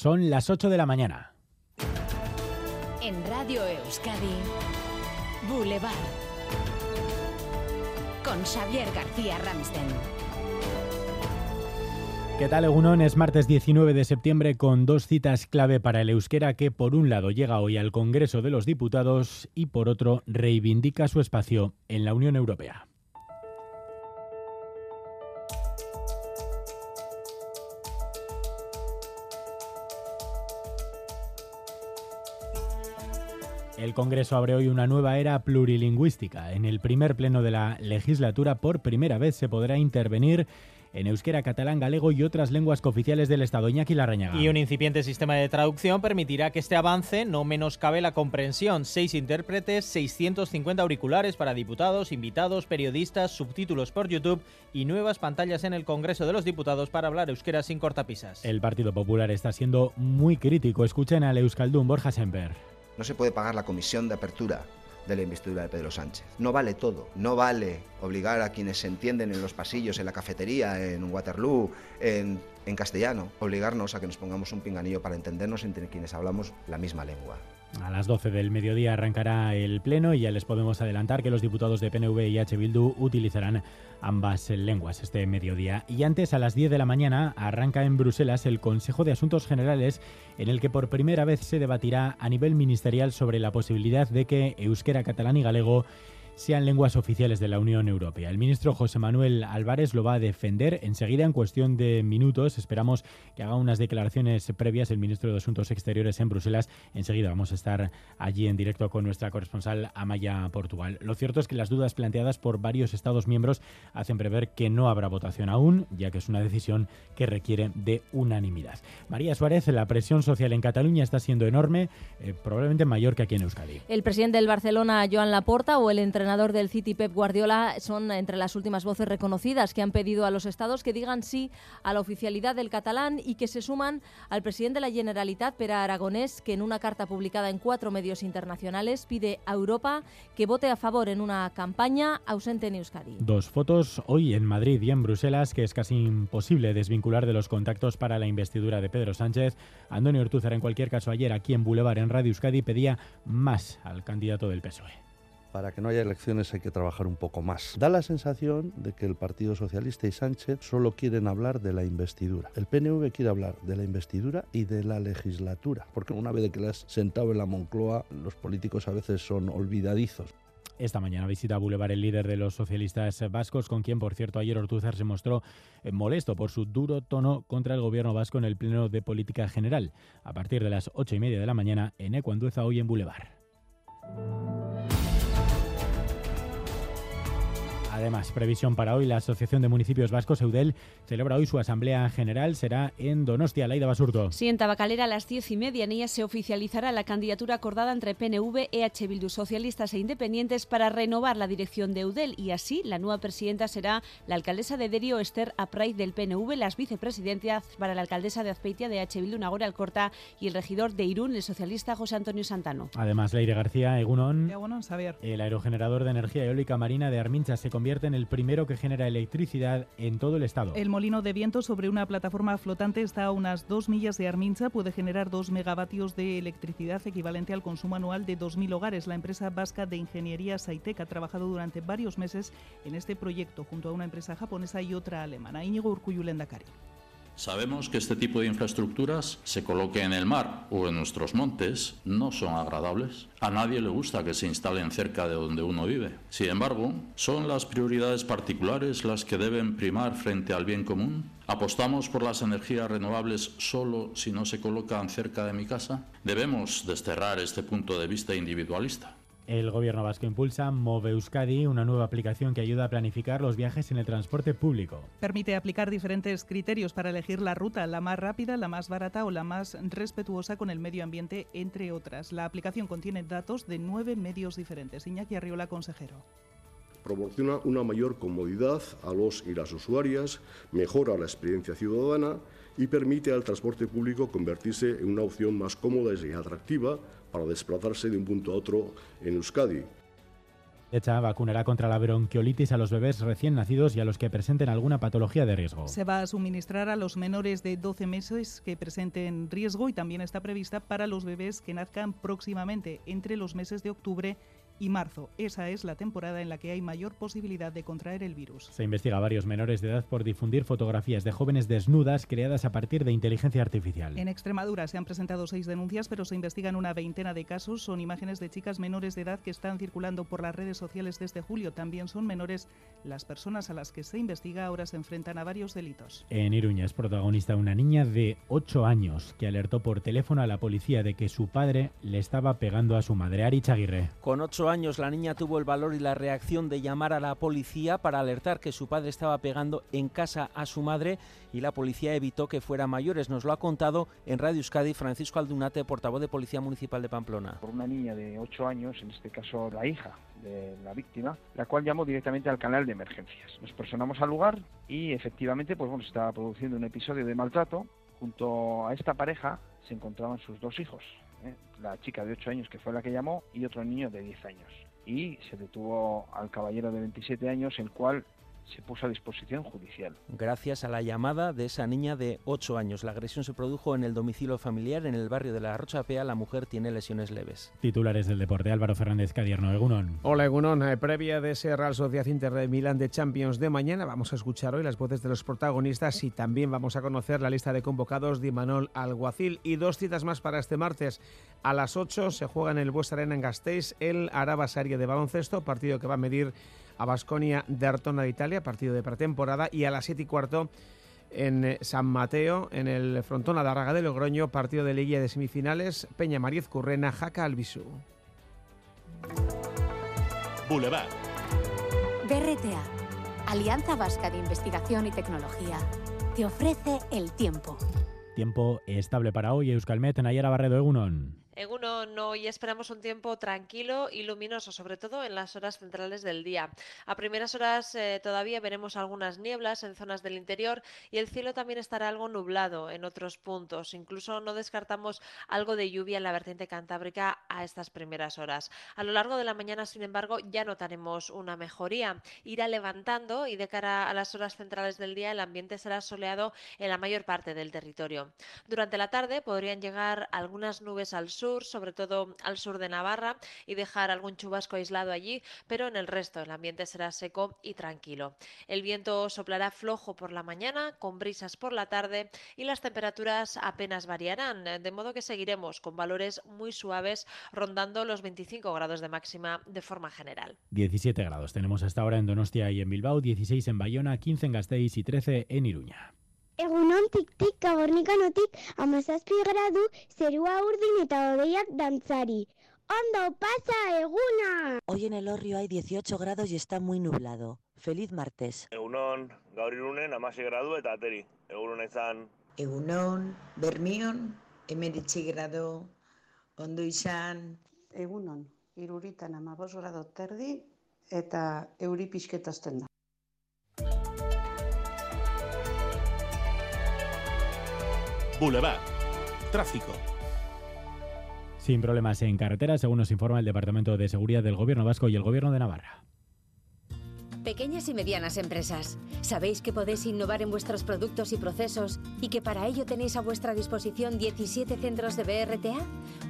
Son las 8 de la mañana. En Radio Euskadi, Boulevard. Con Xavier García Ramsten. ¿Qué tal, Egunon? Es martes 19 de septiembre con dos citas clave para el euskera que, por un lado, llega hoy al Congreso de los Diputados y, por otro, reivindica su espacio en la Unión Europea. El Congreso abre hoy una nueva era plurilingüística. En el primer pleno de la legislatura, por primera vez se podrá intervenir en euskera, catalán, galego y otras lenguas cooficiales del Estado. Iñaki Larrañaga. Y un incipiente sistema de traducción permitirá que este avance no menoscabe la comprensión. Seis intérpretes, 650 auriculares para diputados, invitados, periodistas, subtítulos por YouTube y nuevas pantallas en el Congreso de los Diputados para hablar euskera sin cortapisas. El Partido Popular está siendo muy crítico. Escuchen al Euskaldun Borja Semper. No se puede pagar la comisión de apertura de la investidura de Pedro Sánchez. No vale todo. No vale obligar a quienes se entienden en los pasillos, en la cafetería, en Waterloo, en, en castellano, obligarnos a que nos pongamos un pinganillo para entendernos entre quienes hablamos la misma lengua. A las 12 del mediodía arrancará el pleno y ya les podemos adelantar que los diputados de PNV y H. Bildu utilizarán ambas lenguas este mediodía. Y antes, a las 10 de la mañana, arranca en Bruselas el Consejo de Asuntos Generales en el que por primera vez se debatirá a nivel ministerial sobre la posibilidad de que euskera, catalán y galego sean lenguas oficiales de la Unión Europea. El ministro José Manuel Álvarez lo va a defender enseguida en cuestión de minutos. Esperamos que haga unas declaraciones previas el ministro de Asuntos Exteriores en Bruselas. Enseguida vamos a estar allí en directo con nuestra corresponsal Amaya Portugal. Lo cierto es que las dudas planteadas por varios Estados miembros hacen prever que no habrá votación aún, ya que es una decisión que requiere de unanimidad. María Suárez, la presión social en Cataluña está siendo enorme, eh, probablemente mayor que aquí en Euskadi. El presidente del Barcelona, Joan Laporta, o el entrenador del City Pep Guardiola son entre las últimas voces reconocidas que han pedido a los estados que digan sí a la oficialidad del catalán y que se suman al presidente de la Generalitat, Pera Aragonés, que en una carta publicada en cuatro medios internacionales pide a Europa que vote a favor en una campaña ausente en Euskadi. Dos fotos hoy en Madrid y en Bruselas que es casi imposible desvincular de los contactos para la investidura de Pedro Sánchez. Antonio Ortúzar, en cualquier caso, ayer aquí en Boulevard, en Radio Euskadi, pedía más al candidato del PSOE para que no haya elecciones hay que trabajar un poco más. Da la sensación de que el Partido Socialista y Sánchez solo quieren hablar de la investidura. El PNV quiere hablar de la investidura y de la legislatura, porque una vez que le has sentado en la Moncloa, los políticos a veces son olvidadizos. Esta mañana visita a Boulevard el líder de los socialistas vascos, con quien, por cierto, ayer Ortúzar se mostró eh, molesto por su duro tono contra el gobierno vasco en el Pleno de Política General. A partir de las ocho y media de la mañana, en Ecuandueza, hoy en Boulevard. Además, previsión para hoy, la Asociación de Municipios Vascos, EUDEL, celebra hoy su Asamblea General, será en Donostia, Laida Basurto. Sí, en Tabacalera a las diez y media en ella se oficializará la candidatura acordada entre PNV, EH Bildu Socialistas e Independientes para renovar la dirección de EUDEL y así la nueva presidenta será la alcaldesa de Derio, Esther Aprait del PNV, las vicepresidencias para la alcaldesa de Azpeitia de EH Bildu, Nagore Alcorta y el regidor de Irún, el socialista José Antonio Santano. Además, Leire García, Egunon, Egunon Xavier. el aerogenerador de energía eólica marina de Armincha se convierte en el primero que genera electricidad en todo el estado. El molino de viento sobre una plataforma flotante está a unas dos millas de Armincha. Puede generar dos megavatios de electricidad equivalente al consumo anual de 2.000 hogares. La empresa vasca de ingeniería Saitec ha trabajado durante varios meses en este proyecto junto a una empresa japonesa y otra alemana. Íñigo Urcuyulendakari. Sabemos que este tipo de infraestructuras, se coloque en el mar o en nuestros montes, no son agradables. A nadie le gusta que se instalen cerca de donde uno vive. Sin embargo, ¿son las prioridades particulares las que deben primar frente al bien común? ¿Apostamos por las energías renovables solo si no se colocan cerca de mi casa? Debemos desterrar este punto de vista individualista. El gobierno vasco impulsa Move Euskadi, una nueva aplicación que ayuda a planificar los viajes en el transporte público. Permite aplicar diferentes criterios para elegir la ruta, la más rápida, la más barata o la más respetuosa con el medio ambiente, entre otras. La aplicación contiene datos de nueve medios diferentes. Iñaki Arriola, consejero proporciona una mayor comodidad a los y las usuarias, mejora la experiencia ciudadana y permite al transporte público convertirse en una opción más cómoda y atractiva para desplazarse de un punto a otro en Euskadi. Hecha vacunará contra la bronquiolitis a los bebés recién nacidos y a los que presenten alguna patología de riesgo. Se va a suministrar a los menores de 12 meses que presenten riesgo y también está prevista para los bebés que nazcan próximamente entre los meses de octubre y marzo. Esa es la temporada en la que hay mayor posibilidad de contraer el virus. Se investiga a varios menores de edad por difundir fotografías de jóvenes desnudas creadas a partir de inteligencia artificial. En Extremadura se han presentado seis denuncias, pero se investigan una veintena de casos. Son imágenes de chicas menores de edad que están circulando por las redes sociales desde julio. También son menores las personas a las que se investiga. Ahora se enfrentan a varios delitos. En Iruña es protagonista una niña de 8 años que alertó por teléfono a la policía de que su padre le estaba pegando a su madre, Ari Chaguirre. Con 8 años la niña tuvo el valor y la reacción de llamar a la policía para alertar que su padre estaba pegando en casa a su madre y la policía evitó que fuera mayores. Nos lo ha contado en Radio Euskadi Francisco Aldunate, portavoz de Policía Municipal de Pamplona. Por una niña de 8 años, en este caso la hija de la víctima, la cual llamó directamente al canal de emergencias. Nos personamos al lugar y efectivamente pues bueno, se estaba produciendo un episodio de maltrato. Junto a esta pareja se encontraban sus dos hijos, ¿eh? la chica de 8 años que fue la que llamó y otro niño de 10 años. Y se detuvo al caballero de 27 años, el cual se puso a disposición judicial. Gracias a la llamada de esa niña de 8 años. La agresión se produjo en el domicilio familiar en el barrio de la Rochapea. La mujer tiene lesiones leves. Titulares del deporte, Álvaro Fernández Cadierno, Egunon. Hola Egunon, eh, previa de ese Real Sociedad Inter de Milán de Champions de mañana, vamos a escuchar hoy las voces de los protagonistas y también vamos a conocer la lista de convocados de Manol Alguacil y dos citas más para este martes. A las 8 se juega en el Bues Arena en Gasteiz el Araba Serie de baloncesto, partido que va a medir a Basconia de Artona de Italia, partido de pretemporada, y a las 7 y cuarto en eh, San Mateo, en el Frontona de Arraga de Logroño, partido de Liga de semifinales, Peña Mariez Currena, Jaca Albisu. Boulevard. BRTA, Alianza Vasca de Investigación y Tecnología, te ofrece el tiempo. Tiempo estable para hoy, Euskalmet, Nayara Barredo, Egunon. Y esperamos un tiempo tranquilo y luminoso, sobre todo en las horas centrales del día. A primeras horas eh, todavía veremos algunas nieblas en zonas del interior y el cielo también estará algo nublado en otros puntos. Incluso no descartamos algo de lluvia en la vertiente cantábrica a estas primeras horas. A lo largo de la mañana, sin embargo, ya notaremos una mejoría. Irá levantando y de cara a las horas centrales del día el ambiente será soleado en la mayor parte del territorio. Durante la tarde podrían llegar algunas nubes al sur sobre todo al sur de Navarra, y dejar algún chubasco aislado allí, pero en el resto el ambiente será seco y tranquilo. El viento soplará flojo por la mañana, con brisas por la tarde, y las temperaturas apenas variarán, de modo que seguiremos con valores muy suaves, rondando los 25 grados de máxima de forma general. 17 grados tenemos hasta ahora en Donostia y en Bilbao, 16 en Bayona, 15 en Gasteiz y 13 en Iruña. Egunon tik-tik gabornikanotik amazazpi gradu zerua urdin eta hodeiak dantzari. ¡Ondo pasa, eguna! Hoy en el Orrio hay 18 grados y está muy nublado. Feliz martes. Egunon, gaur irunen amasi gradu eta ateri. Egunon izan. Egunon, bermion, emeritzi grado, ondo izan. Egunon, iruritan amabos grado terdi eta euri pixketazten da. Boulevard. Tráfico. Sin problemas en carretera, según nos informa el Departamento de Seguridad del Gobierno Vasco y el Gobierno de Navarra. Pequeñas y medianas empresas, ¿sabéis que podéis innovar en vuestros productos y procesos y que para ello tenéis a vuestra disposición 17 centros de BRTA?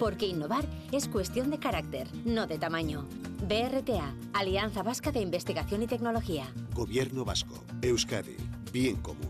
Porque innovar es cuestión de carácter, no de tamaño. BRTA, Alianza Vasca de Investigación y Tecnología. Gobierno Vasco. Euskadi. Bien común.